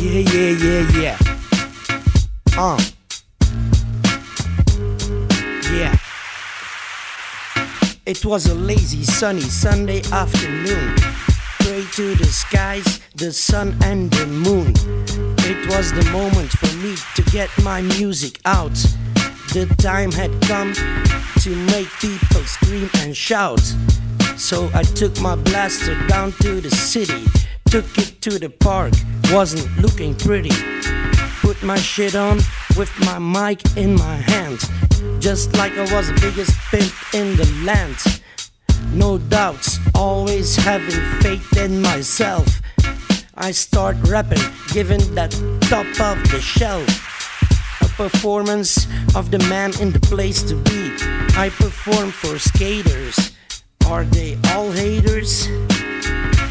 Yeah, yeah, yeah, yeah. Um. Yeah. It was a lazy, sunny Sunday afternoon. Pray to the skies, the sun, and the moon. It was the moment for me to get my music out. The time had come to make people scream and shout. So I took my blaster down to the city took it to the park, wasn't looking pretty. Put my shit on with my mic in my hand, just like I was the biggest pimp in the land. No doubts, always having faith in myself. I start rapping, giving that top of the shelf. A performance of the man in the place to be. I perform for skaters. Are they all haters?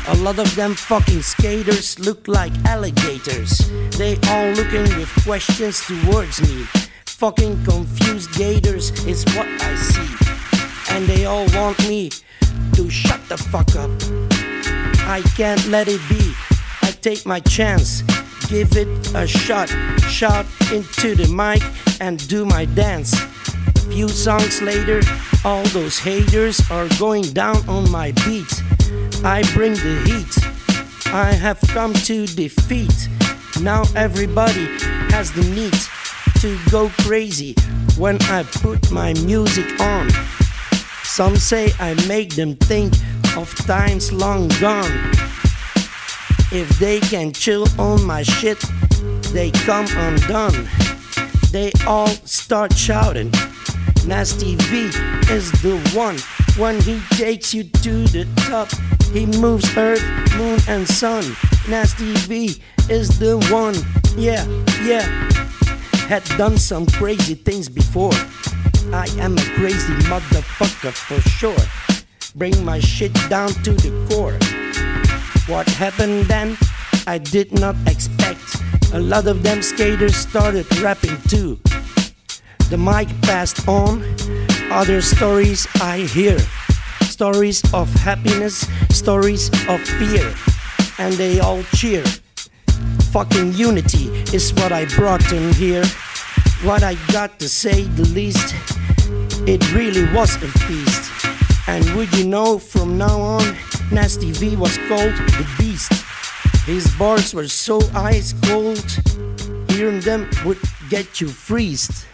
A lot of them fucking skaters look like alligators. They all looking with questions towards me. Fucking confused gators is what I see. And they all want me to shut the fuck up. I can't let it be. I take my chance, give it a shot, shout into the mic and do my dance. A few songs later, all those haters are going down on my beat. I bring the heat. I have come to defeat. Now everybody has the need to go crazy when I put my music on. Some say I make them think of times long gone. If they can chill on my shit, they come undone. They all start shouting. Nasty V is the one. When he takes you to the top, he moves earth, moon, and sun. Nasty V is the one. Yeah, yeah. Had done some crazy things before. I am a crazy motherfucker for sure. Bring my shit down to the core. What happened then? I did not expect. A lot of them skaters started rapping too. The mic passed on. Other stories I hear. Stories of happiness, stories of fear. And they all cheer. Fucking unity is what I brought in here. What I got to say the least. It really was a feast. And would you know from now on, Nasty V was called the Beast. His bars were so ice cold, hearing them would get you freezed.